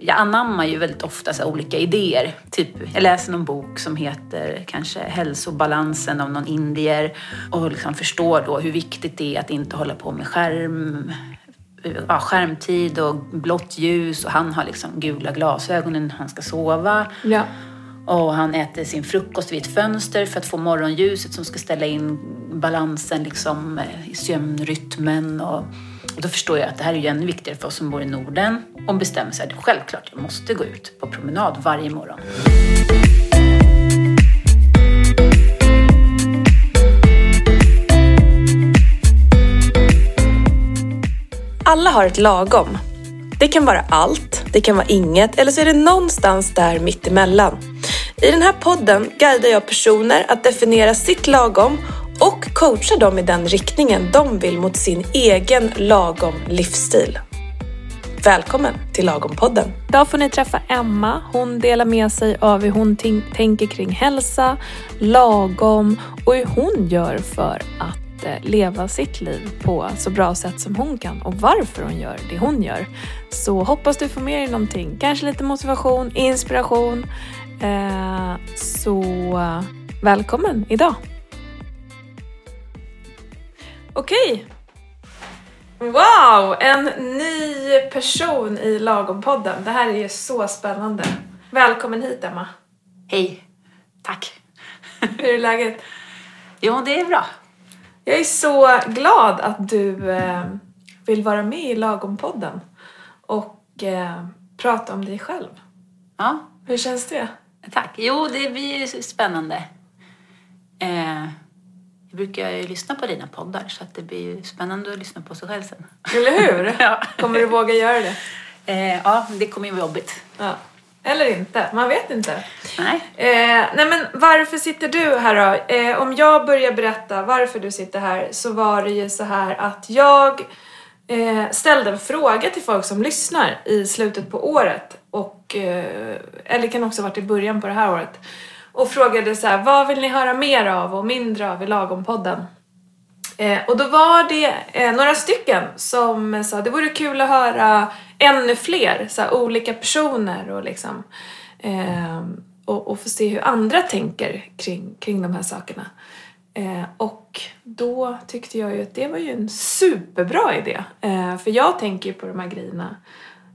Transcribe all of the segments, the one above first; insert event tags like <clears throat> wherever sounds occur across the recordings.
jag anammar ju väldigt ofta så olika idéer. Typ, jag läser någon bok som heter kanske Hälsobalansen av någon indier och liksom förstår då hur viktigt det är att inte hålla på med skärm, ja, skärmtid och blått ljus och han har liksom gula glasögon när han ska sova. Ja. Och han äter sin frukost vid ett fönster för att få morgonljuset som ska ställa in balansen liksom, i sömnrytmen. Och då förstår jag att det här är ju ännu viktigare för oss som bor i Norden och bestämmer sig att självklart, jag måste gå ut på promenad varje morgon. Alla har ett lagom. Det kan vara allt, det kan vara inget eller så är det någonstans där mittemellan. I den här podden guidar jag personer att definiera sitt lagom och coachar dem i den riktningen de vill mot sin egen lagom livsstil. Välkommen till Lagom-podden! Idag får ni träffa Emma. Hon delar med sig av hur hon tänker kring hälsa, lagom och hur hon gör för att eh, leva sitt liv på så bra sätt som hon kan och varför hon gör det hon gör. Så hoppas du får med dig någonting, kanske lite motivation, inspiration. Eh, så eh, välkommen idag! Okej. Wow! En ny person i Lagom-podden. Det här är ju så spännande. Välkommen hit Emma. Hej! Tack! Hur är läget? <laughs> Jo, det är bra. Jag är så glad att du eh, vill vara med i Lagom-podden och eh, prata om dig själv. Ja, Hur känns det? tack. Jo, det blir ju spännande. Eh, jag brukar ju lyssna på dina poddar så att det blir ju spännande att lyssna på sig själv sen. Eller hur? <laughs> Ja. Kommer du våga göra det? Eh, ja, det kommer ju vara jobbigt. Ja. Eller inte, man vet inte. Nej. Eh, nej men varför sitter du här då? Eh, om jag börjar berätta varför du sitter här så var det ju så här att jag eh, ställde en fråga till folk som lyssnar i slutet på året och eh, eller kan också ha varit i början på det här året och frågade så här, vad vill ni höra mer av och mindre av i Lagom-podden? Eh, och då var det eh, några stycken som sa det vore kul att höra ännu fler så här, olika personer och liksom eh, och, och få se hur andra tänker kring, kring de här sakerna. Eh, och då tyckte jag ju att det var ju en superbra idé. Eh, för jag tänker ju på de här grejerna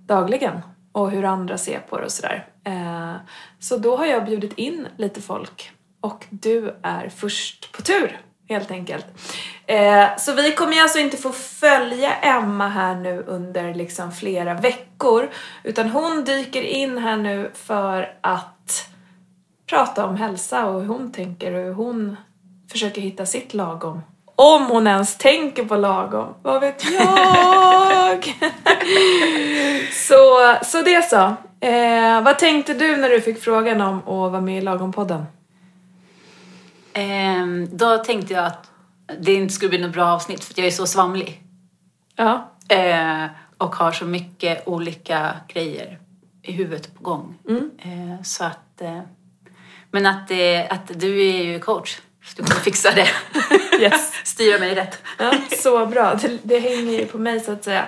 dagligen och hur andra ser på det och sådär. Eh, så då har jag bjudit in lite folk och du är först på tur helt enkelt. Eh, så vi kommer ju alltså inte få följa Emma här nu under liksom flera veckor utan hon dyker in här nu för att prata om hälsa och hur hon tänker och hur hon försöker hitta sitt lagom. Om hon ens tänker på lagom, vad vet jag? <laughs> så, så det så. Eh, vad tänkte du när du fick frågan om att vara med i Lagom-podden? Ehm, då tänkte jag att det inte skulle bli något bra avsnitt för jag är så svamlig. Ja. Eh, och har så mycket olika grejer i huvudet på gång. Eh, så att... Eh, men att, det, att du är ju coach. Du kommer fixa det. <laughs> Yes. <laughs> Styra mig rätt. Ja, så bra. Det, det hänger ju på mig så att säga.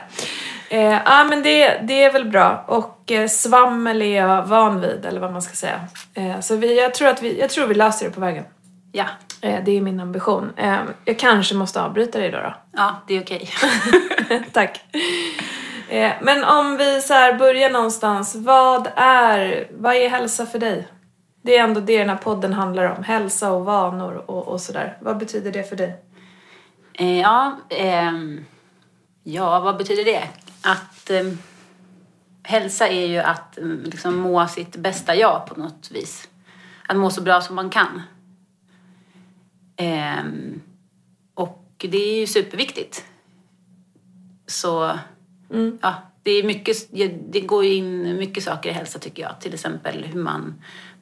Eh, ja, men det, det är väl bra. Och eh, svammel är jag van vid, eller vad man ska säga. Eh, så vi, jag, tror att vi, jag tror vi löser det på vägen. Ja, Eh, det är min ambition. Eh, jag kanske måste avbryta dig då. då. ja det är okej. <laughs> Tack. Eh, men om vi så börjar någonstans. Vad är, vad är hälsa för dig? Det är ändå det den här podden handlar om. Hälsa och vanor och, och sådär. Vad betyder det för dig? Eh, ja, ehm, ja, vad betyder det? Att ehm, hälsa är ju att mm, liksom, må sitt bästa jag på något vis. Att må så bra som man kan. Ehm, och det är ju superviktigt. Så ja, det, är mycket, det går in mycket saker i hälsa tycker jag. Till exempel hur man,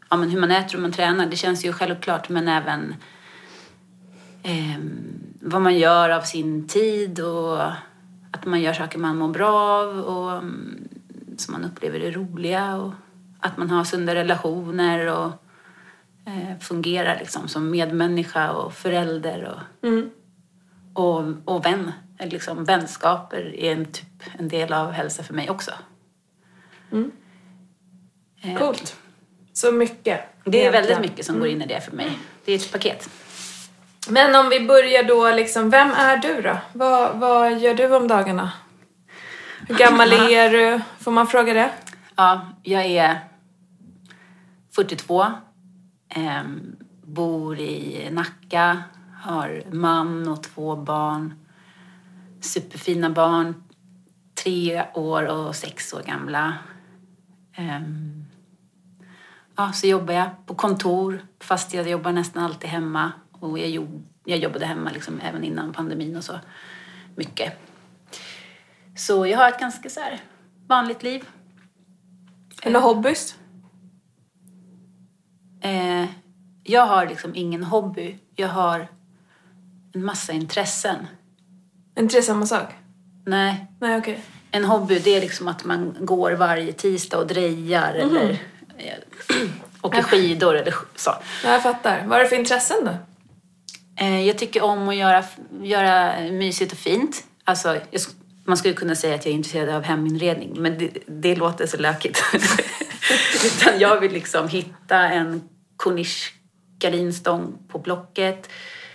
ja, men hur man äter och man tränar. Det känns ju självklart men även ehm, vad man gör av sin tid och att man gör saker man mår bra av och mm, som man upplever är roliga och att man har sunda relationer och eh, fungerar liksom som medmänniska och förälder och, och, och vän. Liksom, vänskaper är en, typ, en del av hälsa för mig också. Eh, Coolt. Så mycket. Det är väldigt mycket som går in i det för mig. Det är ett paket. Men om vi börjar då, liksom, vem är du då? Vad, vad gör du om dagarna? Hur gammal <laughs> är du? Får man fråga det? Ja, jag är 42. ehm, bor i Nacka. Har man och två barn. Superfina barn. Tre år och sex år gamla. Ehm, ja, så jobbar jag på kontor fast jag jobbar nästan alltid hemma. Och jag, jo- jag jobbade hemma liksom även innan pandemin och så. Mycket. Så jag har ett ganska så här vanligt liv. Eller hobbys? Eh, jag har liksom ingen hobby. Jag har en massa intressen. Inte det samma sak? Nej, Nej, okej. en hobby det är liksom att man går varje tisdag och drejar eller eh, <clears throat> åker skidor eller så. Ja, jag fattar. Vad är det för intressen då? Eh, jag tycker om att göra, göra mysigt och fint. Alltså, jag, man skulle kunna säga att jag är intresserad av heminredning, men det, det låter så lökigt. <laughs> Utan jag vill liksom hitta en corniche gardinstång på Blocket.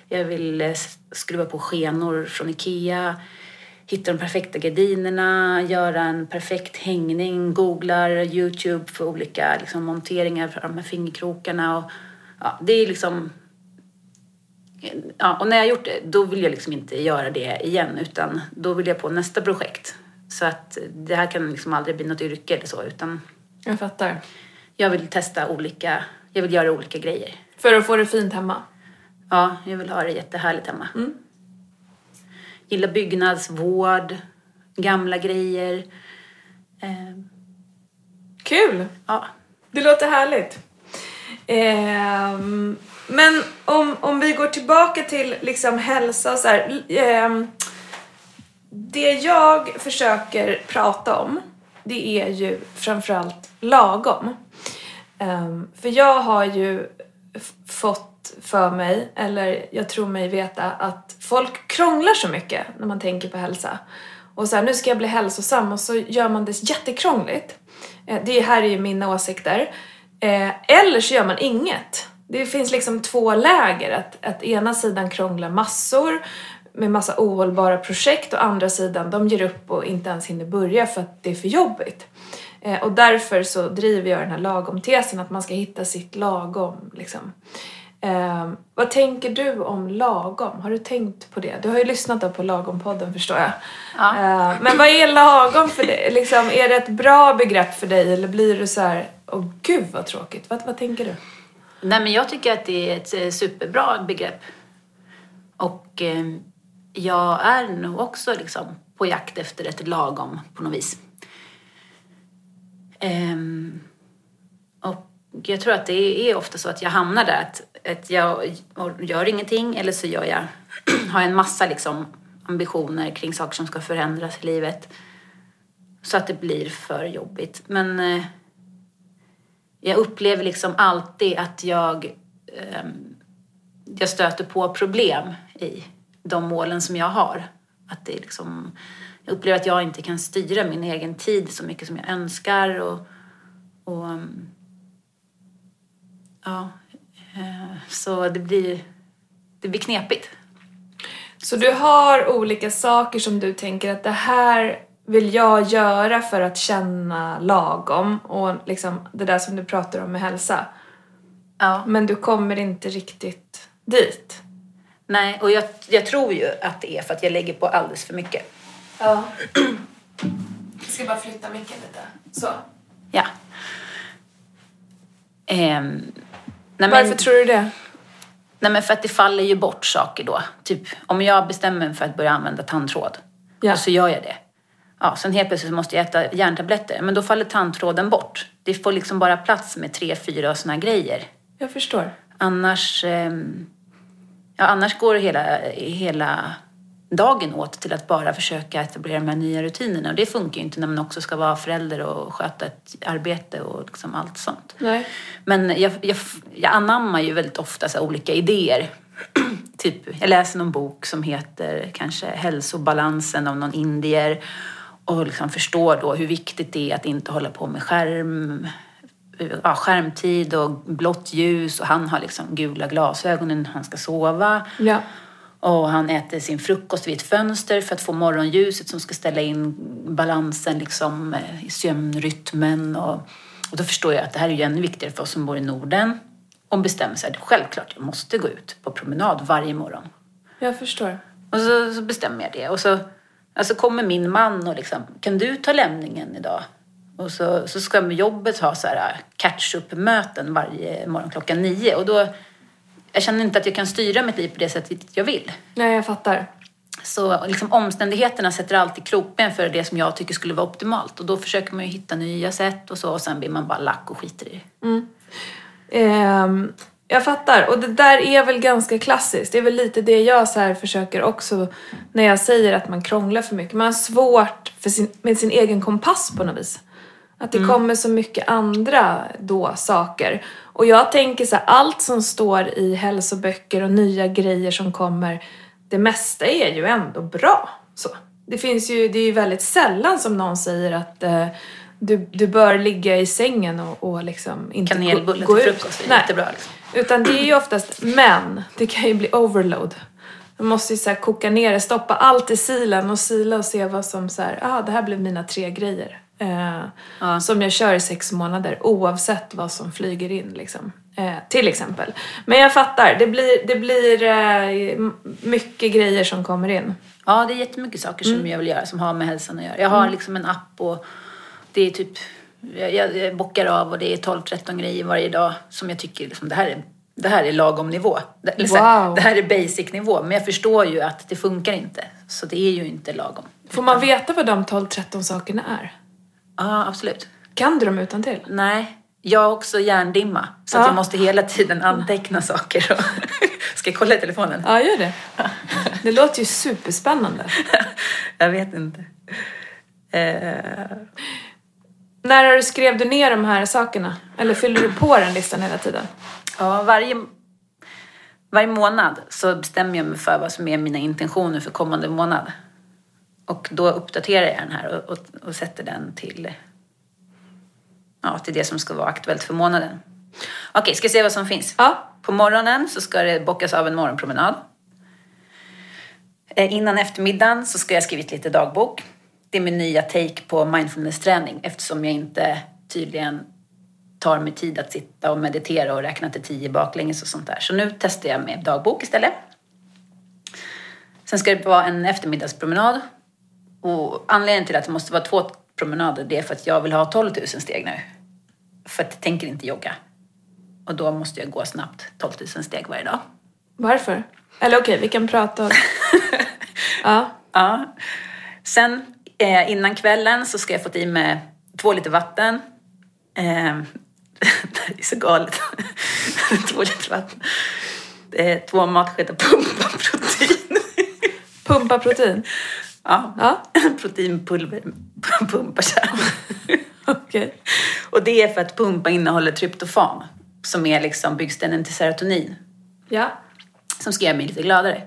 Jag vill eh, skruva på skenor från Ikea. Hitta de perfekta gardinerna, göra en perfekt hängning, googlar Youtube för olika liksom, monteringar för de här fingerkrokarna. Och, ja, det är liksom Ja, och när jag har gjort det, då vill jag liksom inte göra det igen utan då vill jag på nästa projekt. Så att det här kan liksom aldrig bli något yrke eller så utan Jag fattar. jag vill testa olika, jag vill göra olika grejer. För att få det fint hemma? Ja, jag vill ha det jättehärligt hemma. Gillar byggnadsvård, gamla grejer. Eh, Kul! ja, Det låter härligt. Ehm, men om, om vi går tillbaka till liksom hälsa och så här. ehm, det jag försöker prata om, det är ju framförallt lagom. Ehm, för jag har ju f- fått för mig, eller jag tror mig veta, att folk krånglar så mycket när man tänker på hälsa. Och så här, nu ska jag bli hälsosam och så gör man det jättekrångligt. Eh, det här är ju mina åsikter. Eh, eller så gör man inget. Det finns liksom två läger. Att, att ena sidan krånglar massor med massa ohållbara projekt och andra sidan de ger upp och inte ens hinner börja för att det är för jobbigt. Eh, Och därför så driver jag den här lagom-tesen att man ska hitta sitt lagom. Liksom. Eh, vad tänker du om lagom? Har du tänkt på det? Du har ju lyssnat på lagom-podden förstår jag. Ja. Eh, men vad är lagom för dig? Liksom, är det ett bra begrepp för dig eller blir du så här, åh gud vad tråkigt. Vad, vad tänker du? Nej, men jag tycker att det är ett eh, superbra begrepp. Och eh, jag är nog också liksom på jakt efter ett lagom på något vis. Ehm, och jag tror att det är ofta så att jag hamnar där att, att jag gör ingenting eller så gör jag, <clears throat> har jag en massa liksom ambitioner kring saker som ska förändras i livet. Så att det blir för jobbigt. Men eh, jag upplever liksom alltid att jag, eh, jag stöter på problem i de målen som jag har. Att det är liksom, jag upplever att jag inte kan styra min egen tid så mycket som jag önskar. Och, och ehm, ja, så det blir, det blir knepigt. Så du har olika saker som du tänker att det här vill jag göra för att känna lagom och liksom det där som du pratar om med hälsa. Ja. Men du kommer inte riktigt dit. Nej, och jag, jag tror ju att det är för att jag lägger på alldeles för mycket. Ja. Jag ska bara flytta micken lite. Så. Ja. Nej, men- Varför tror du det? Nej men för att det faller ju bort saker då. Typ om jag bestämmer mig för att börja använda tandtråd Ja. och så gör jag det. Ja, sen helt plötsligt måste jag äta järntabletter. Men då faller tandtråden bort. Det får liksom bara plats med tre, fyra såna grejer. Jag förstår. Annars, ehm, ja, annars går hela, hela dagen åt till att bara försöka etablera de här nya rutinerna. Och det funkar ju inte när man också ska vara förälder och sköta ett arbete och liksom allt sånt. Nej. Men jag, jag, jag anammar ju väldigt ofta så olika idéer. <clears throat> typ, jag läser någon bok som heter kanske Hälsobalansen av någon indier och liksom förstår då hur viktigt det är att inte hålla på med skärm ja, skärmtid och blått ljus och han har liksom gula glasögon när han ska sova. Ja. Och han äter sin frukost vid ett fönster för att få morgonljuset som ska ställa in balansen liksom, eh, i sömnrytmen. Och, och då förstår jag att det här är ju ännu viktigare för oss som bor i Norden. Och bestämmer sig, självklart, jag måste gå ut på promenad varje morgon. Jag förstår. Och så, så bestämmer jag det. Och så alltså kommer min man och liksom, kan du ta lämningen idag? Och så, så ska jobbet ha så här catch-up-möten varje morgon klockan nio. Och då, jag känner inte att jag kan styra mitt liv på det sättet jag vill. Nej, jag fattar. Så liksom, omständigheterna sätter alltid krokben för det som jag tycker skulle vara optimalt. Och då försöker man ju hitta nya sätt och så. Och sen blir man bara lack och skiter i det. Ehm, jag fattar. Och det där är väl ganska klassiskt. Det är väl lite det jag så här försöker också när jag säger att man krånglar för mycket. Man har svårt för sin, med sin egen kompass på något vis. Att det kommer så mycket andra då saker. Och jag tänker så här, allt som står i hälsoböcker och nya grejer som kommer, det mesta är ju ändå bra. Så. Det finns ju, det är ju väldigt sällan som någon säger att eh, du, du bör ligga i sängen och, och liksom inte gå, Kanelbulle gå till ut. frukost är jättebra. Liksom. Utan det är ju oftast, men det kan ju bli overload. Man måste ju så koka ner det, stoppa allt i silen och sila och se vad som så här, ah det här blev mina tre grejer. Eh, Ja. Som jag kör i sex månader oavsett vad som flyger in liksom. Eh, till exempel. Men jag fattar, det blir, det blir eh, mycket grejer som kommer in. Ja, det är jättemycket saker som jag vill göra som har med hälsan att göra. Jag har liksom en app och det är typ, jag, jag, bockar av och det är 12-13 grejer varje dag som jag tycker liksom, det här är det här är lagom nivå. Det, här, Wow. det här är basic nivå. Men jag förstår ju att det funkar inte. Så det är ju inte lagom. Får man veta vad de 12-13 sakerna är? Ja, absolut. Kan du dem utan till? Nej, jag har också hjärndimma. Så Ja. jag måste hela tiden anteckna saker. Och <laughs> Ska jag kolla i telefonen? Ja, gör det. Det låter ju superspännande. <laughs> jag vet inte. Eh, När skrev du ner de här sakerna? Eller fyller du på den listan hela tiden? Ja, varje, varje månad så bestämmer jag mig för vad som är mina intentioner för kommande månad. Och då uppdaterar jag den här och, och, och sätter den till, ja, till det som ska vara aktuellt för månaden. Okej, ska jag se vad som finns? Ja. På morgonen så ska det bockas av en morgonpromenad. Eh, Innan eftermiddagen så ska jag skrivit lite dagbok. Det är min nya take på mindfulness-träning eftersom jag inte tydligen tar mig tid att sitta och meditera och räkna till tio baklänges och sånt där. Så nu testar jag med dagbok istället. Sen ska det vara en eftermiddagspromenad. Och anledningen till att det måste vara två promenader det är för att jag vill ha 12 000 steg nu. För att jag tänker inte jogga. Och då måste jag gå snabbt 12 000 steg varje dag. Varför? Eller okej, vi kan prata... <laughs> Ja. Ja. Sen eh, innan kvällen så ska jag få i mig två liter vatten. Eh, <laughs> det är så galet. <laughs> två liter vatten. Eh, två matskedar pumpaprotein. Pumpa protein. Ja. Ja, <laughs> Proteinpulver pumpar så här. <laughs> okej. Och det är för att pumpa innehåller tryptofan. Som är liksom byggstenen till serotonin. Ja. som ska göra mig lite gladare.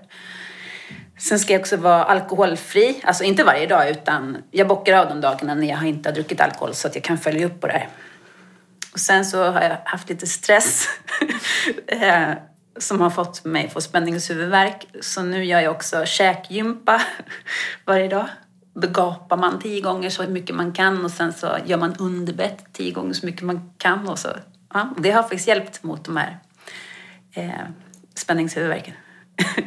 Sen ska jag också vara alkoholfri, alltså inte varje dag utan jag bockar av de dagarna när jag inte har druckit alkohol så att jag kan följa upp på det här. Och sen så har jag haft lite stress <laughs> eh, som har fått mig att få spänningshuvudvärk. Så nu gör jag också käkgympa <laughs> varje dag. Då gapar man tio gånger så mycket man kan och sen så gör man underbett tio gånger så mycket man kan. Och så. Ja, det har faktiskt hjälpt mot de här eh, spänningshuvudvärken.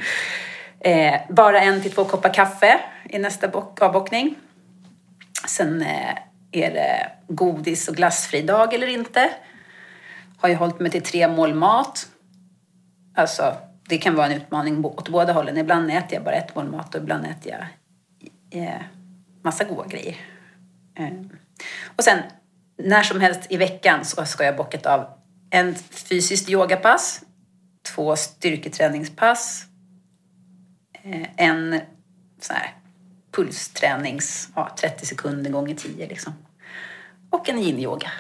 <laughs> eh, bara en till två koppar kaffe i nästa bock, avbockning. Sen eh, är det godis och glassfri dag eller inte. Har ju hållit mig till tre mål mat. Alltså, det kan vara en utmaning åt båda hållen. Ibland äter jag bara ett mål mat och ibland äter jag eh, massa goda grejer. Eh, och sen, när som helst i veckan så ska jag bockat av en fysiskt yogapass, två styrketräningspass, eh, en sån här pulstränings, ja, 30 sekunder gånger 10 liksom. Och en yin-yoga.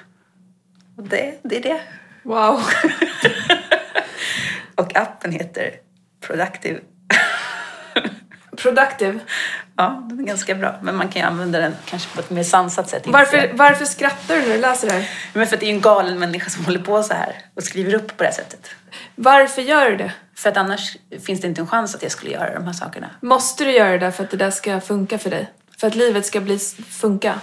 Och det, det är det. Wow. <laughs> Och appen heter Productive. <laughs> productive. Ja, den är ganska bra. Men man kan ju använda den kanske på ett mer sansat sätt. Varför, varför skrattar du när du läser det här? Men för att det är en galen människa som håller på så här och skriver upp på det här sättet. Varför gör du det? För att annars finns det inte en chans att jag skulle göra de här sakerna. Måste du göra det för att det där ska funka för dig? För att livet ska bli funka?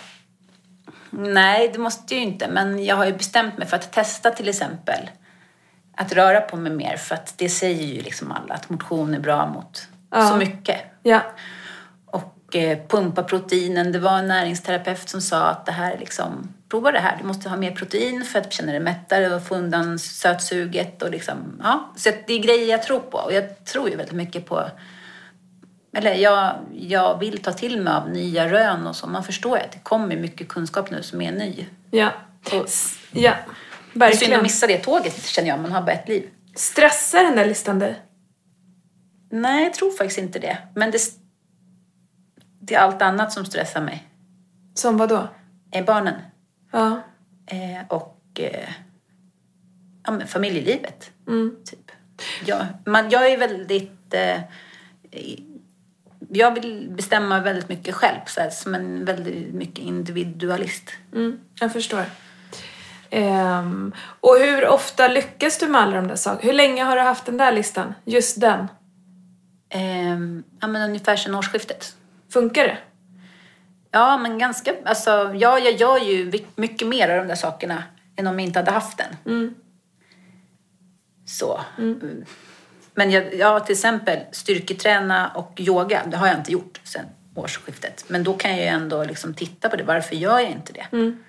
Nej, det måste ju inte. Men jag har ju bestämt mig för att testa till exempel att röra på mig mer. För att det säger ju liksom alla att motion är bra mot Ja. så mycket. Ja. Och eh, pumpa proteinen. Det var en näringsterapeut som sa att det här är liksom, prova det här. Du måste ha mer protein för att känna dig mättare och få undan sötsuget. Och liksom, ja. Så det är grejer jag tror på. Och jag tror ju väldigt mycket på eller jag, jag vill ta till mig av nya rön och så. Man förstår ju att det kommer mycket kunskap nu som är ny. Ja. Och Ja. Det är synd att Verkligen. missa det tåget känner jag. Man har bara ett liv. Stressar den där listan dig? Nej, jag tror faktiskt inte det. Men det, det är allt annat som stressar mig. Som vad då? Är barnen. Ja. Eh, och eh, ja, men familjelivet. Mm. Typ. Jag, man, jag är väldigt... Eh, jag vill bestämma väldigt mycket själv, så här, som en väldigt mycket individualist. Mm, jag förstår. Ehm, och hur ofta lyckas du med alla de där sakerna? Hur länge har du haft den där listan? Just den. Eh, ja, men ungefär sedan årsskiftet. Funkar det? Ja, men ganska... Alltså, ja, jag gör ju mycket mer av de där sakerna än om jag inte hade haft den. Mm. Så. Mm. Men jag, ja, till exempel styrketräna och yoga, det har jag inte gjort sedan årsskiftet. Men då kan jag ju ändå liksom titta på det. Varför gör jag inte det? Mm.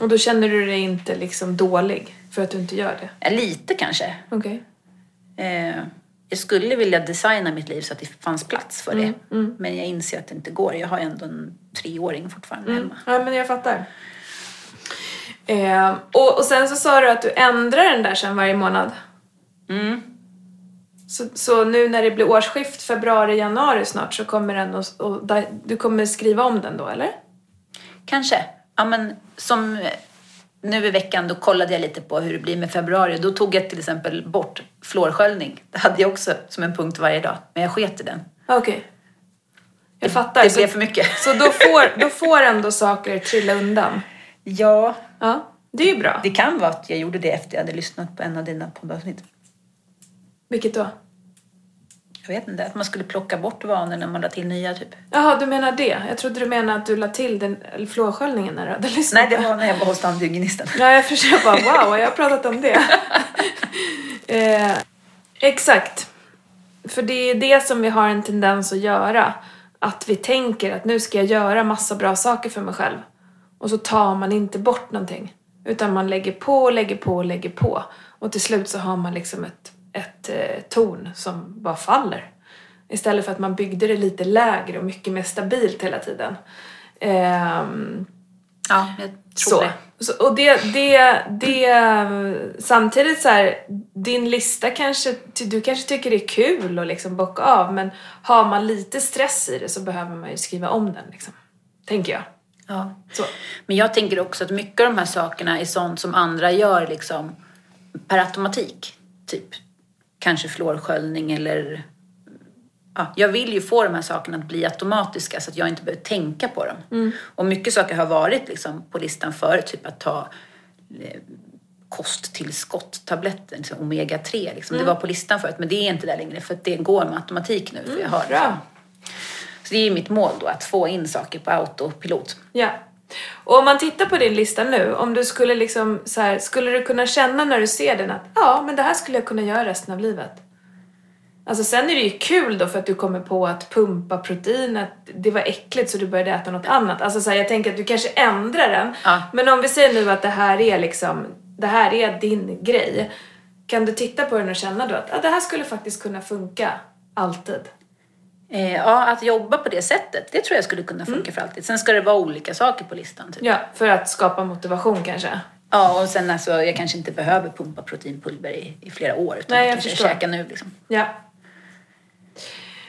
Och då känner du dig inte liksom dålig för att du inte gör det? Ja, lite kanske. Okej. Eh, jag skulle vilja designa mitt liv så att det fanns plats för det. Men jag inser att det inte går. Jag har ändå en treåring fortfarande hemma. Ja, men jag fattar. Ehm, och, och sen så sa du att du ändrar den där sen varje månad. Mm. Så, så nu när det blir årsskift, februari, januari snart, så kommer den och, och där, du kommer skriva om den då, eller? Kanske. Ja, men som nu i veckan, då kollade jag lite på hur det blir med februari. Då tog jag till exempel bort fluorsköljning. Det hade jag också som en punkt varje dag. Men jag sket i den. Okej. Jag fattar. Det så, blev för mycket. <laughs> så då får, då får ändå saker trilla undan? Ja, Ja, det är ju bra. det kan vara att jag gjorde det efter jag hade lyssnat på en av dina poddavsnitt. Vilket då? Jag vet inte, att man skulle plocka bort vanor när man la till nya typ. Jaha, du menar det. Jag trodde du menade att du la till den eller fluorsköljningen när du hade lyssnat. Nej, det var när jag var hos tandhygienisten. Ja, jag försöker bara wow, jag har pratat om det. <laughs> eh, exakt. För det är det som vi har en tendens att göra. Att vi tänker att nu ska jag göra massa bra saker för mig själv. Och så tar man inte bort någonting. Utan man lägger på lägger på lägger på. Och till slut så har man liksom ett, ett eh, torn som bara faller. Istället för att man byggde det lite lägre och mycket mer stabilt hela tiden. Ehm, Ja, jag tror så. det. så. Och det, det, det, samtidigt så här, din lista kanske, du kanske tycker det är kul att liksom bocka av men har man lite stress i det så behöver man ju skriva om den liksom. Tänker jag. Ja. Så. Men jag tänker också att mycket av de här sakerna är sånt som andra gör liksom per automatik. Typ kanske fluorsköljning eller... Ja, jag vill ju få de här sakerna att bli automatiska så att jag inte behöver tänka på dem. Och mycket saker har varit liksom på listan förut, typ att ta eh, kosttillskott, tabletter, liksom omega-3. Liksom. Det var på listan förut, men det är inte där längre för det går med automatik nu. För jag har, bra. Så det är ju mitt mål då, att få in saker på autopilot. Ja. Och om man tittar på din lista nu, om du skulle liksom så här, skulle du kunna känna när du ser den att ja, men det här skulle jag kunna göra resten av livet? Alltså sen är det ju kul då för att du kommer på att pumpa protein, att det var äckligt så du började äta något annat. Alltså så här, jag tänker att du kanske ändrar den. Ja. Men om vi säger nu att det här är liksom, det här är din grej. Kan du titta på den och känna då att ja, det här skulle faktiskt kunna funka alltid? Eh, ja, att jobba på det sättet, det tror jag skulle kunna funka för alltid. Sen ska det vara olika saker på listan. Typ. Ja, för att skapa motivation kanske. Ja, och sen alltså, jag kanske inte behöver pumpa proteinpulver i, i flera år. Utan Nej, jag jag kanske förstår. käkar nu liksom. Ja.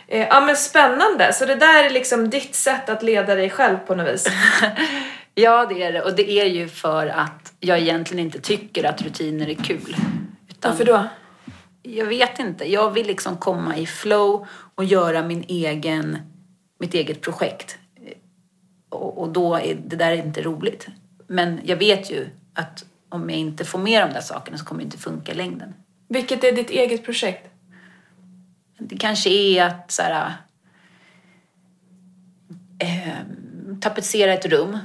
Eh, ja men spännande, så det där är liksom ditt sätt att leda dig själv på något vis. <laughs> Ja, det är det. Och det är ju för att jag egentligen inte tycker att rutiner är kul. Utan, Varför då? Jag vet inte. Jag vill liksom komma i flow och göra min egen, mitt eget projekt. Och, och då är det där inte roligt. Men jag vet ju att om jag inte får med de där sakerna så kommer det inte funka i längden. Vilket är ditt eget projekt? Det kanske är att så här, eh, tapetsera ett rum.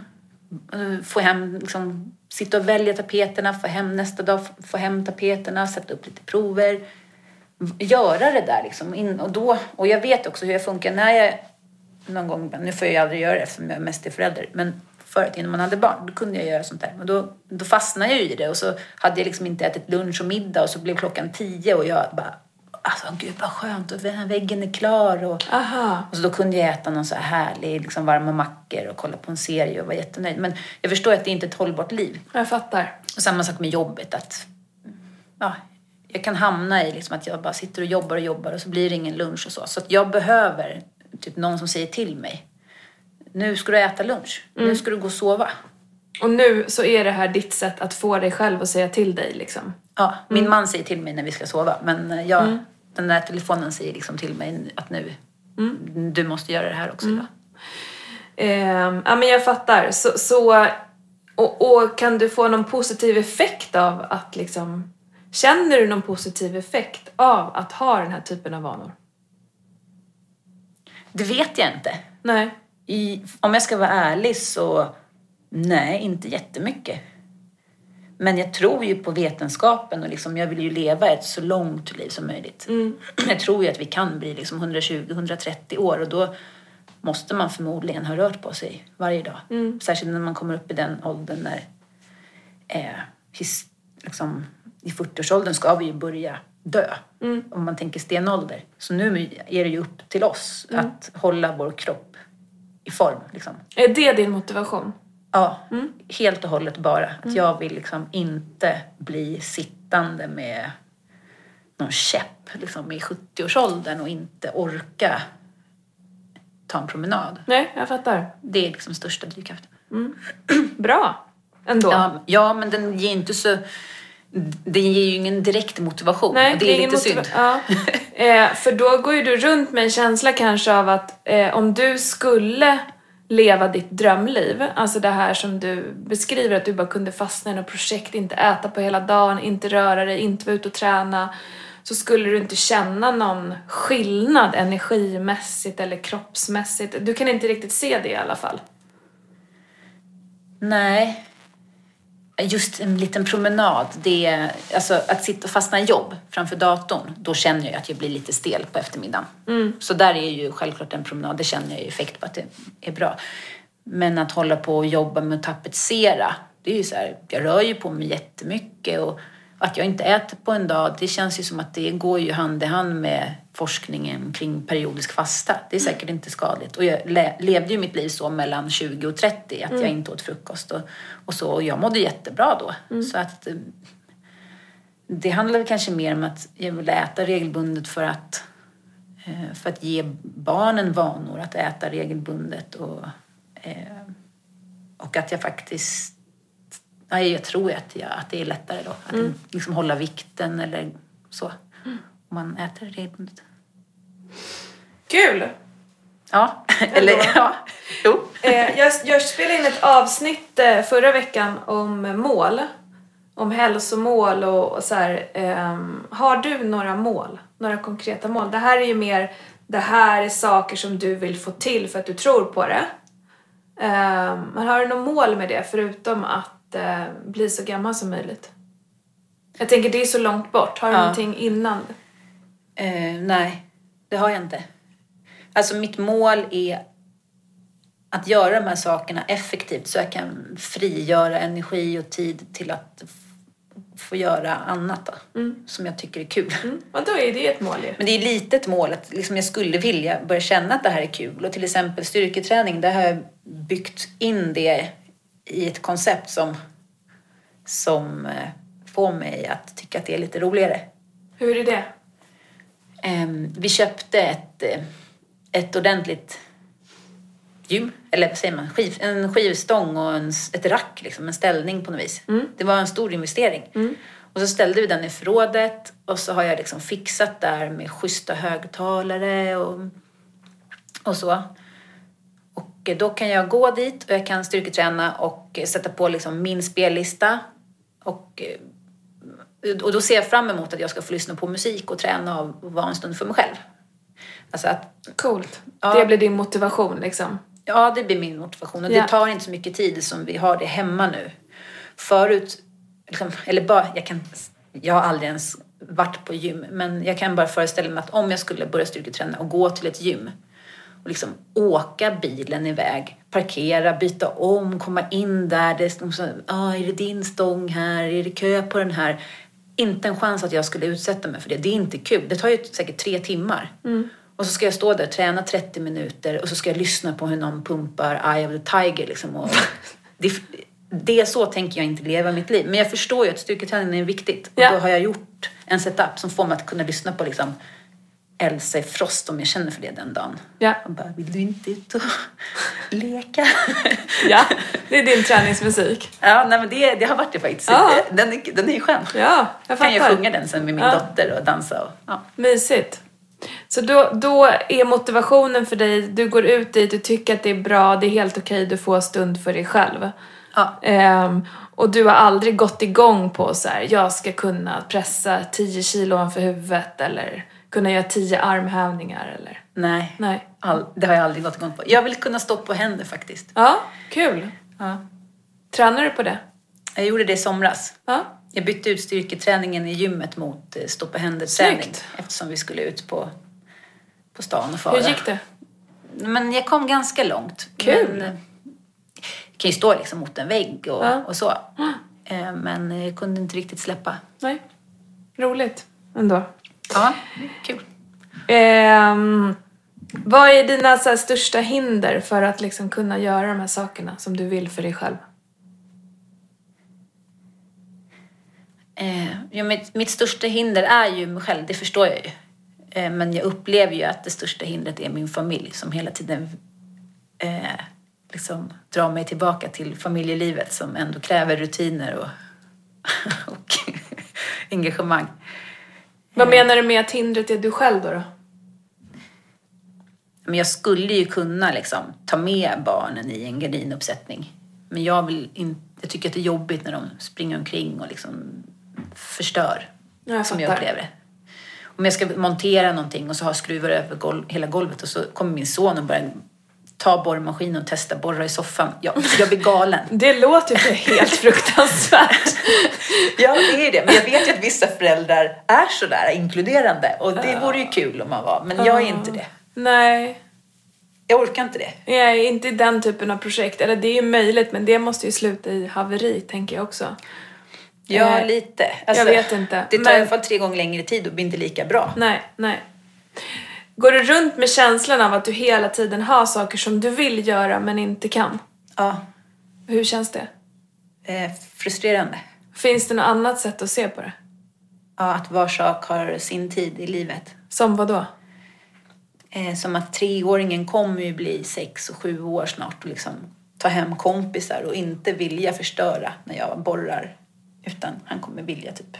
Eh, Få hem, liksom, sitta och välja tapeterna, få hem nästa dag, få hem tapeterna, sätta upp lite prover. Göra det där liksom. In, och, då, och jag vet också hur jag funkar när jag någon gång, nu får jag ju aldrig göra det eftersom jag mest är förälder, men förut innan man hade barn, då kunde jag göra sånt där. Men då, då fastnade jag ju i det och så hade jag liksom inte ätit lunch och middag och så blev klockan tio och jag bara Alltså gud vad skönt och den här väggen är klar och, Aha. och så då kunde jag äta någon så här härlig liksom varma mackor och kolla på en serie och vara jättenöjd. Men jag förstår att det inte är ett hållbart liv. Jag fattar. Och samma sak med jobbet. Att, ja, jag kan hamna i liksom att jag bara sitter och jobbar och jobbar och så blir det ingen lunch och så. Så att jag behöver typ någon som säger till mig. Nu ska du äta lunch. Nu ska du gå och sova. Och nu så är det här ditt sätt att få dig själv att säga till dig liksom. Ja, min man säger till mig när vi ska sova. Men eh, jag, den där telefonen säger liksom till mig att nu, du måste göra det här också idag. Ehm, ja men jag fattar. Så, så, och, och kan du få någon positiv effekt av att liksom... Känner du någon positiv effekt av att ha den här typen av vanor? Det vet jag inte. Nej. I, om jag ska vara ärlig så nej, inte jättemycket. Men jag tror ju på vetenskapen och liksom, jag vill ju leva ett så långt liv som möjligt. <clears throat> Jag tror ju att vi kan bli liksom 120-130 år och då måste man förmodligen ha rört på sig varje dag. Särskilt när man kommer upp i den åldern när eh, his, liksom, i 40-årsåldern ska vi ju börja dö. Om man tänker stenålder. Så nu är det ju upp till oss att hålla vår kropp i form. Liksom. Är det din motivation? Ja, helt och hållet bara. Att jag vill liksom inte bli sittande med någon käpp liksom, i 70-årsåldern och inte orka ta en promenad. Nej, jag fattar. Det är liksom största drivkraften. <clears throat> Bra. Ändå. Ja, ja, men den ger inte så... Den ger ju ingen direkt motivation. Nej, det är lite synd. Ja. <laughs> Eh, för då går ju du runt med en känsla kanske av att eh, om du skulle leva ditt drömliv, alltså det här som du beskriver att du bara kunde fastna i något projekt, inte äta på hela dagen, inte röra dig, inte vara ute och träna, så skulle du inte känna någon skillnad energimässigt eller kroppsmässigt. Du kan inte riktigt se det i alla fall. Nej. Just en liten promenad, det är, alltså att sitta och fastna i jobb framför datorn, då känner jag att jag blir lite stel på eftermiddagen. Så där är ju självklart en promenad, det känner jag ju effekt på att det är bra. Men att hålla på och jobba med att tapetsera, det är ju så här, jag rör ju på mig jättemycket och att jag inte äter på en dag, det känns ju som att det går ju hand i hand med forskningen kring periodisk fasta. Det är säkert inte skadligt. Och jag le- levde ju mitt liv så mellan 20 och 30, att jag inte åt frukost och, och så. Och jag mådde jättebra då. Så att eh, det handlar väl kanske mer om att jag vill äta regelbundet för att, eh, för att ge barnen vanor att äta regelbundet och, eh, och att jag faktiskt Ja, jag tror att, jag, att det är lättare då. Att liksom hålla vikten eller så. Om man äter regelbundet. Kul! Ja, eller ja. Jo. Eh, jag, jag spelade in ett avsnitt eh, förra veckan om mål. Om hälsomål och, och så här. ehm, har du några mål? Några konkreta mål? Det här är ju mer, det här är saker som du vill få till för att du tror på det. Ehm, men har du något mål med det förutom att eh, bli så gammal som möjligt? Jag tänker det är så långt bort. Har du Ja. någonting innan? Eh, nej, det har jag inte. Alltså mitt mål är att göra de här sakerna effektivt så jag kan frigöra energi och tid till att få göra annat då, som jag tycker är kul. Mm. Ja, då är det ett mål ju. Men det är lite ett mål att liksom jag skulle vilja börja känna att det här är kul. Och till exempel styrketräning, där har jag byggt in det i ett koncept som, som eh, får mig att tycka att det är lite roligare. Hur är det? Ehm, vi köpte ett, eh, ett ordentligt gym, eller vad säger man, Skiv, en skivstång och en, ett rack, liksom, en ställning på något vis. Det var en stor investering. Och så ställde vi den i förrådet och så har jag liksom fixat där med schyssta högtalare och, och så. Och då kan jag gå dit och jag kan styrketräna och sätta på liksom min spellista. Och, och då ser jag fram emot att jag ska få lyssna på musik och träna och vara en stund för mig själv. Alltså att, Coolt. Ja. Det blir din motivation liksom. ja, det blir min motivation. Och Ja. det tar inte så mycket tid som vi har det hemma nu. Förut, liksom, eller bara, jag kan, jag har aldrig ens varit på gym, men jag kan bara föreställa mig att om jag skulle börja styrketräna och gå till ett gym och liksom åka bilen iväg, parkera, byta om, komma in där. Det är, så, ah, är det din stång här? Är det kö på den här? Inte en chans att jag skulle utsätta mig för det. Det är inte kul. Det tar ju säkert tre timmar. Och så ska jag stå där och träna 30 minuter och så ska jag lyssna på hur någon pumpar Eye of the Tiger. Liksom, och <laughs> det, det så tänker jag inte leva mitt liv. Men jag förstår ju att styrketräning är viktigt. Ja. Och då har jag gjort en setup som får mig att kunna lyssna på liksom, Elsa i Frost om jag känner för det den dagen. Ja. Och bara, vill du inte ut och <laughs> leka? <laughs> Ja, det är din träningsmusik. ja, nej, men det, det har varit det faktiskt. Ja. Den, är, den är ju skön. Ja, jag kan jag fattar. sjunga den sen med min Ja. dotter och dansa. Och, ja. Mysigt. Så då, då är motivationen för dig, du går ut dit, du tycker att det är bra, det är helt okej, du får stund för dig själv. Ja. Ehm, och du har aldrig gått igång på så här, jag ska kunna pressa 10 kilo ovanför huvudet eller kunna göra 10 armhävningar eller? Nej, Nej. all, det har jag aldrig gått igång på. Jag vill kunna stå på händer faktiskt. Ja, kul. Ja. Tränar du på det? Jag gjorde det i somras. Ja. Jag bytte ut styrketräningen i gymmet mot eh, stå på händer-träning. Eftersom vi skulle ut på, på stan och Hur fara. gick det? Men jag kom ganska långt. Kul. Men, eh, jag kan ju stå liksom mot en vägg och, Ja. och så. Eh, Men jag kunde inte riktigt släppa. Nej. Roligt ändå. Ja, kul. Ehm, vad är dina så här, största hinder för att liksom kunna göra de här sakerna som du vill för dig själv? Eh, ja, mitt, mitt största hinder är ju mig själv, det förstår jag ju. Eh, men jag upplever ju att det största hindret är min familj som hela tiden eh, liksom drar mig tillbaka till familjelivet som ändå kräver rutiner och, <laughs> och engagemang. Vad menar du med att hindret är du själv då? då? Men jag skulle ju kunna liksom ta med barnen i en gardinuppsättning. Men jag, vill in, jag tycker att det är jobbigt när de springer omkring och liksom förstör. Ja, jag som jag upplever det. Om jag ska montera någonting och så har skruvar över golv, hela golvet och så kommer min son och börjar ta borrmaskinen och testa borra i soffan. Jag, jag blir galen. Det låter ju helt fruktansvärt. <laughs> Ja, det är det. Men jag vet ju att vissa föräldrar är sådär inkluderande och det vore ju kul om man var. Men jag är inte det. Nej, Jag orkar inte det. är inte i den typen av projekt. Eller det är ju möjligt, men det måste ju sluta i haveri, tänker jag också. Ja, Eh, lite. Alltså, jag vet inte, Det tar men- i alla fall tre gånger längre tid och blir inte lika bra. Nej, nej. Går du runt med känslan av att du hela tiden har saker som du vill göra men inte kan? Ja, Hur känns det? eh, frustrerande. Finns det något annat sätt att se på det? Ja, att var sak har sin tid i livet. Som vad då? Eh, som att treåringen kommer ju bli sex och sju år snart och liksom ta hem kompisar och inte vilja förstöra när jag borrar. Utan han kommer vilja typ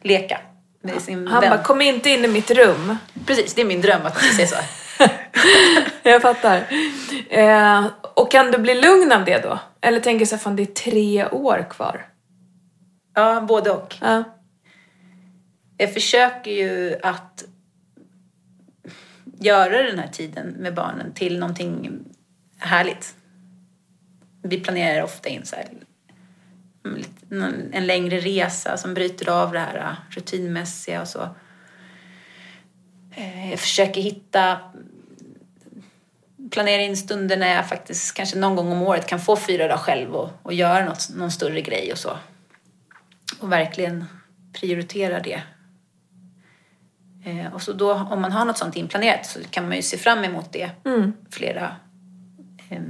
leka med sin Han vän. bara, kom inte in i mitt rum. Precis, det är min dröm att säga så. <laughs> Jag fattar. Eh, och kan du bli lugn av det då? Eller tänker du så här, fan det är tre år kvar? Ja, både och. Ja. Jag försöker ju att göra den här tiden med barnen till någonting härligt. Vi planerar ofta in så här, en längre resa som bryter av det här äh, rutinmässiga och så. Eh, Jag försöker hitta planera in stunder när jag faktiskt kanske någon gång om året kan få fyra dagar själv och, och göra något, någon större grej och så. Och verkligen prioritera det. Eh, och så då, om man har något sånt inplanerat så kan man ju se fram emot det flera, eh,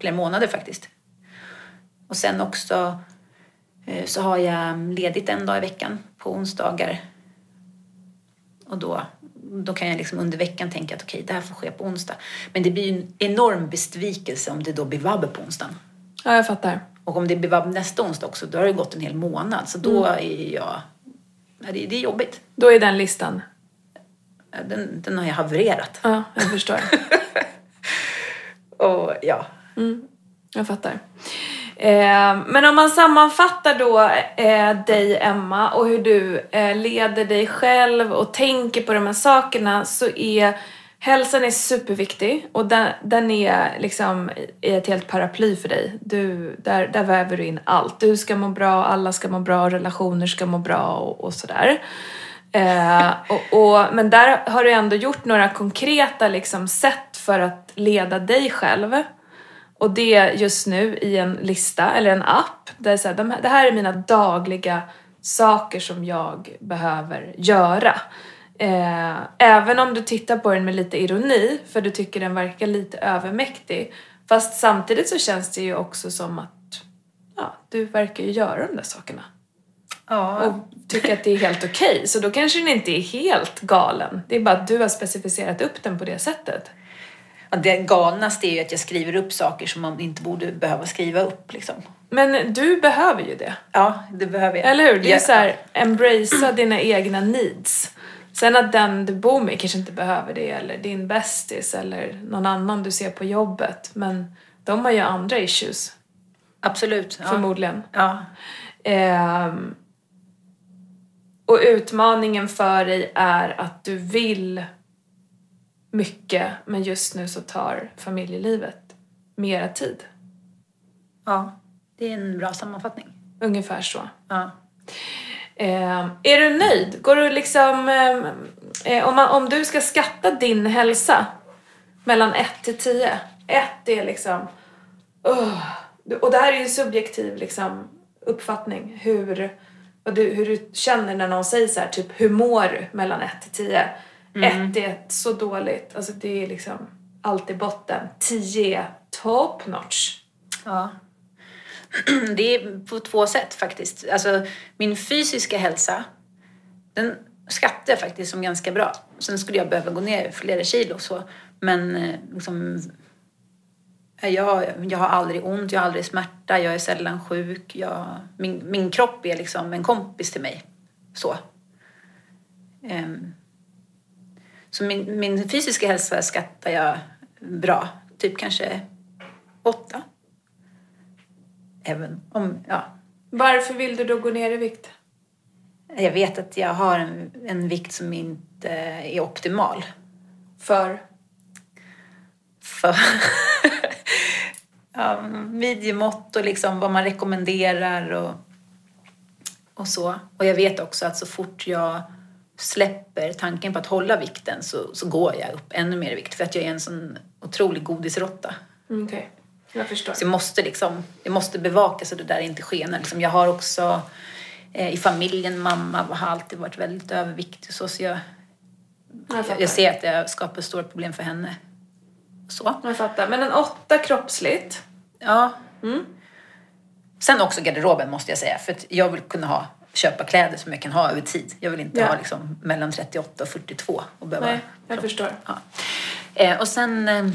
flera månader faktiskt. Och sen också så har jag ledigt en dag i veckan på onsdagar. Och då, då kan jag liksom under veckan tänka att okej, det här får ske på onsdag. Men det blir ju en enorm besvikelse om det då blir vabbe på onsdagen. ja, jag fattar. Och om det blir nästa onsdag också, då har det gått en hel månad. Så då är jag... Ja, det, det är jobbigt. Då är den listan. Den, den har jag havererat. Ja, jag förstår. <laughs> Och ja, Jag fattar. Eh, men om man sammanfattar då eh, dig Emma och hur du eh, leder dig själv och tänker på de här sakerna så är hälsan är superviktig och den, den är liksom är ett helt paraply för dig. Du, där, där väver du in allt. Du ska må bra, alla ska må bra, relationer ska må bra och, och sådär. Eh, och, och, men där har du ändå gjort några konkreta liksom, sätt för att leda dig själv. Och det just nu i en lista eller en app. Där så här, de det här är mina dagliga saker som jag behöver göra. Eh, även om du tittar på den med lite ironi, för du tycker den verkar lite övermäktig. Fast samtidigt så känns det ju också som att ja, du verkar ju göra de där sakerna. ja. Och tycker att det är helt okej. Så då kanske den inte är helt galen. Det är bara att du har specificerat upp den på det sättet. Det galnaste är ju att jag skriver upp saker som man inte borde behöva skriva upp. Liksom. Men du behöver ju det. Ja, det behöver jag. Eller hur? Det är Ja. så här, embracea dina egna needs. Sen att den du bor med kanske inte behöver det, eller din bästis, eller någon annan du ser på jobbet. Men de har ju andra issues, Absolut. Ja. förmodligen. Ja. Ehm, och utmaningen för dig är att du vill mycket, men just nu så tar familjelivet mera tid. ja, det är en bra sammanfattning. Ungefär så. Ja. Eh, är du nöjd? Går du liksom... ehm, Eh, om, man, om du ska skatta din hälsa mellan 1 till 10. 1 är liksom... Uh, och det här är ju en subjektiv liksom, uppfattning. Hur, vad du, hur du känner när någon säger så här, typ hur mår du mellan 1 till 10? 1 är så dåligt, alltså det är liksom allt i botten. 10 är top notch. Ja. <clears throat> Det är på två sätt faktiskt. Alltså, min fysiska hälsa, den skattar jag faktiskt som ganska bra. Sen skulle jag behöva gå ner flera kilo så. Men eh, liksom, jag, jag har aldrig ont, jag har aldrig smärta, jag är sällan sjuk. Jag, min, min kropp är liksom en kompis till mig. Så. Ehm, så min, min fysiska hälsa skattar jag bra. Typ kanske åtta. Även om, ja. Varför vill du då gå ner i vikt? Jag vet att jag har en, en vikt som inte är optimal. För? För <laughs> ja, midjemått och liksom vad man rekommenderar och, och så. Och jag vet också att så fort jag släpper tanken på att hålla vikten så, så går jag upp ännu mer i vikt för att jag är en sån otrolig godisråtta. Mm, Okej, jag förstår. Så jag måste, liksom, jag måste bevaka så det där inte skenar. Liksom, jag har också eh, i familjen, mamma har alltid varit väldigt överviktig. Så, så jag, Jag fattar. jag ser att det skapar stora problem för henne. Så. Jag fattar. Men en åtta kroppsligt. Ja. Mm. Sen också garderoben måste jag säga. För att jag vill kunna ha, köpa kläder som jag kan ha över tid. Jag vill inte Ja. ha liksom, mellan 38 och 42 och behöva Nej, jag förstår. Ja. Eh, och sen eh,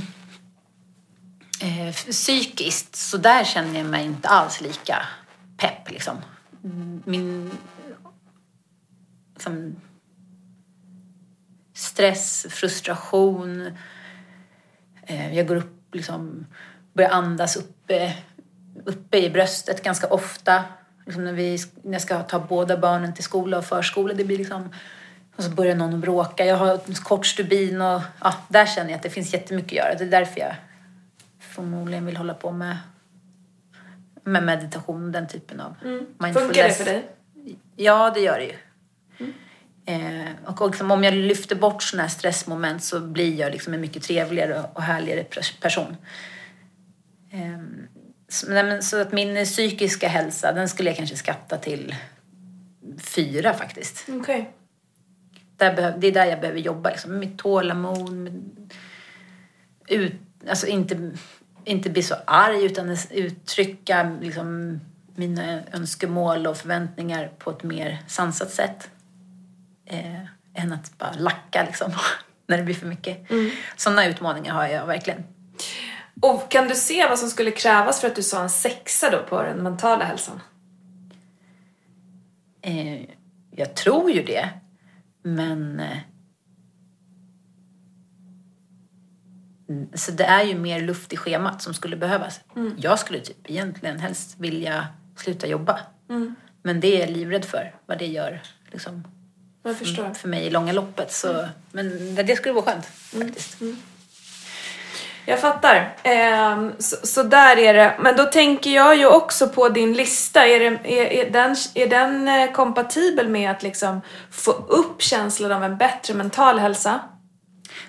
eh, psykiskt, så där känner jag mig inte alls lika pepp liksom. Min liksom, stress, frustration. Eh, jag går upp, liksom, börjar andas uppe, uppe i bröstet ganska ofta. Liksom när, vi, när jag ska ta båda barnen till skola och förskola. Det blir liksom, och så börjar någon bråka. Jag har en kort stubin och ja, där känner jag att det finns jättemycket att göra. Det är därför jag förmodligen vill hålla på med, med meditation och den typen av mindfulness. Funkar det för dig? Ja, det gör det ju. Eh, och liksom, om jag lyfter bort sådana här stressmoment så blir jag liksom en mycket trevligare och härligare pers- person. Eh, så, att min psykiska hälsa, den skulle jag kanske skatta till fyra faktiskt. Där behöv, det är där jag behöver jobba, liksom, med mitt tålamod. Med, ut, alltså inte, inte bli så arg utan uttrycka liksom, mina önskemål och förväntningar på ett mer sansat sätt. Eh, än att bara lacka liksom, <laughs> när det blir för mycket. Sådana utmaningar har jag verkligen. Och kan du se vad som skulle krävas för att du sa en sexa då på den mentala hälsan? Eh, jag tror ju det. Men... Eh, så det är ju mer luft i schemat som skulle behövas. Jag skulle typ egentligen helst vilja sluta jobba. Men det är jag livrädd för, vad det gör liksom, Jag förstår. för mig i långa loppet. Så, Men det, det skulle vara skönt faktiskt. Jag fattar. Ehm, så, så där är det. Men då tänker jag ju också på din lista. Är, det, är, är, den, är den eh, kompatibel med att liksom få upp känslan av en bättre mental hälsa?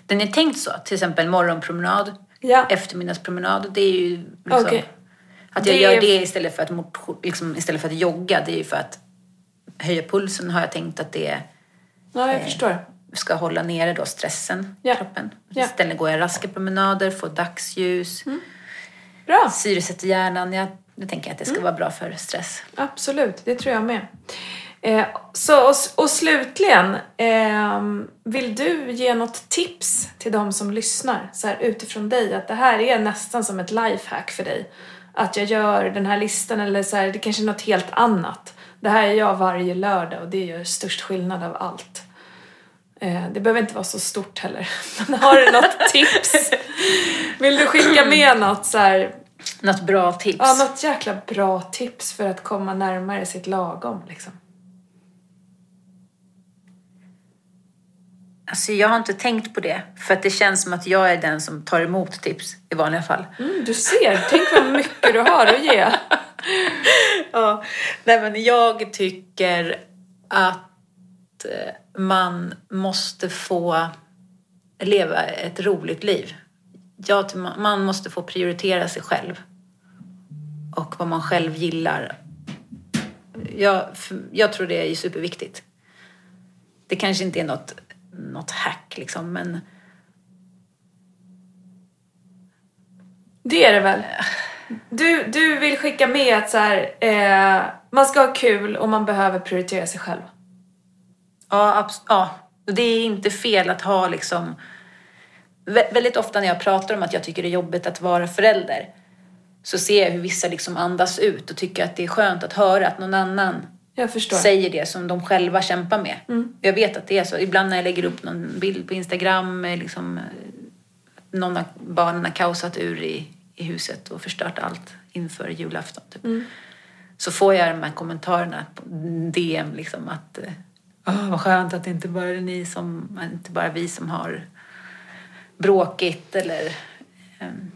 Den är tänkt så, till exempel morgonpromenad, Ja. eftermiddagspromenad. Det är ju liksom, Okej. Att jag Det gör är- det istället för, att liksom, istället för att jogga. Det är ju för att höja pulsen har jag tänkt att det Ja, jag förstår. Ska hålla nere då stressen Ja. i kroppen. Ja. Mm. Istället går jag raska promenader, får dagsljus, Bra. syresätter hjärnan. Jag, jag tänker att det ska vara bra för stress. Absolut, det tror jag med. Eh, så, och, och slutligen, ehm, vill du ge något tips till de som lyssnar så här, utifrån dig? Att det här är nästan som ett lifehack för dig. Att jag gör den här listan eller så här, det kanske är något helt annat. Det här är jag varje lördag och det gör störst skillnad av allt. Eh, det behöver inte vara så stort heller. <laughs> Men har du något <laughs> tips? Vill du skicka med något så här, Något bra tips? Ja, något jäkla bra tips för att komma närmare sitt lagom liksom. Alltså, jag har inte tänkt på det. För att det känns som att jag är den som tar emot tips i vanliga fall. Mm, du ser, tänk vad mycket du har att ge. <laughs> Ja, nej men jag tycker att Eh, man måste få leva ett roligt liv. Ja, man måste få prioritera sig själv och vad man själv gillar. Jag, jag tror det är superviktigt. Det kanske inte är något, något hack liksom, men Det är det väl? Du, du vill skicka med att så här, eh, man ska ha kul och man behöver prioritera sig själv. Ja, ja. Det är inte fel att ha liksom... Vä- väldigt ofta när jag pratar om att jag tycker det är jobbigt att vara förälder så ser jag hur vissa liksom andas ut och tycker att det är skönt att höra att någon annan säger det som de själva kämpar med. Jag vet att det är så. Ibland när jag lägger upp någon bild på Instagram med liksom, eh, någon av barnen har kaosat ur i, i huset och förstört allt inför julafton. Typ. Så får jag de här kommentarerna på DM liksom att Åh, vad skönt att det inte bara är ni som, inte bara vi som har bråkigt eller ehm,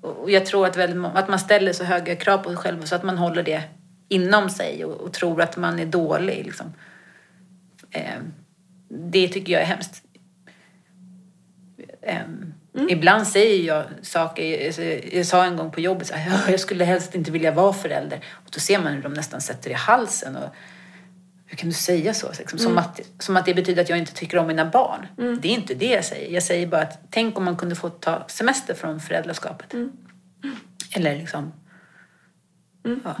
och jag tror att, väldigt, att man ställer så höga krav på sig själv så att man håller det inom sig och, och tror att man är dålig. Liksom. Ehm, det tycker jag är hemskt. Ehm, Ibland säger jag saker, alltså, jag sa en gång på jobbet "Ja, jag skulle helst inte vilja vara förälder. Och då ser man hur de nästan sätter i halsen. Och, hur kan du säga så? Liksom, som, att, som att det betyder att jag inte tycker om mina barn. Det är inte det jag säger. Jag säger bara att tänk om man kunde få ta semester från föräldraskapet. Eller liksom... Ja.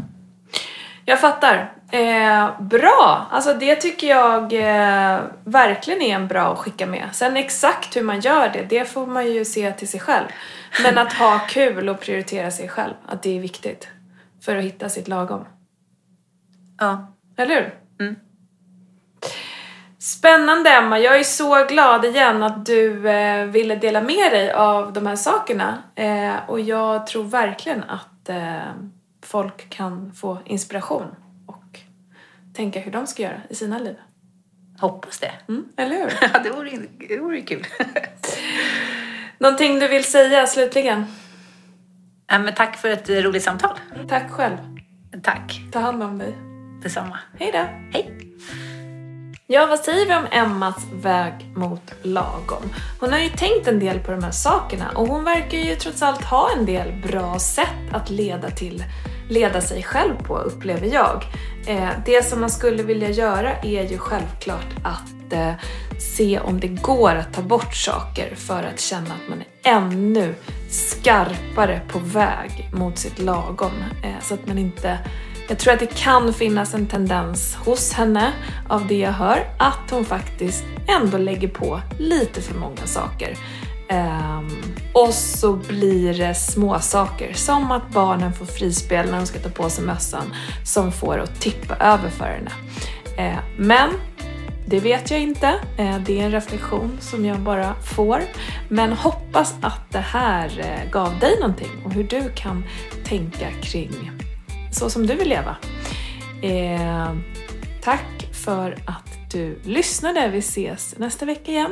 Jag fattar. Eh, bra! Alltså det tycker jag eh, verkligen är en bra att skicka med. Sen exakt hur man gör det, det får man ju se till sig själv. Men att ha <laughs> kul och prioritera sig själv, att det är viktigt. För att hitta sitt lagom. ja. Eller hur? Spännande Emma, jag är så glad igen att du eh, ville dela med dig av de här sakerna. Eh, och jag tror verkligen att eh, folk kan få inspiration och tänka hur de ska göra i sina liv. Hoppas det. Mm, eller hur? <laughs> Ja, det vore, det vore kul. <laughs> Någonting du vill säga slutligen? ja, men tack för ett roligt samtal. Tack själv. Tack. Ta hand om dig. Detsamma. Hej då! Hej. Ja, vad säger vi om Emmas väg mot lagom? Hon har ju tänkt en del på de här sakerna och hon verkar ju trots allt ha en del bra sätt att leda till leda sig själv på, upplever jag. Eh, det som man skulle vilja göra är ju självklart att eh, se om det går att ta bort saker för att känna att man är ännu skarpare på väg mot sitt lagom. Eh, så att man inte jag tror att det kan finnas en tendens hos henne, av det jag hör, att hon faktiskt ändå lägger på lite för många saker. Um, och så blir det små saker som att barnen får frispel när de ska ta på sig mössan som får att tippa över för henne. Uh, men det vet jag inte. Ehm, det är en reflektion som jag bara får. Men hoppas att det här eh, gav dig någonting och hur du kan tänka kring så som du vill leva. Eh, tack för att du lyssnade. Vi ses nästa vecka igen.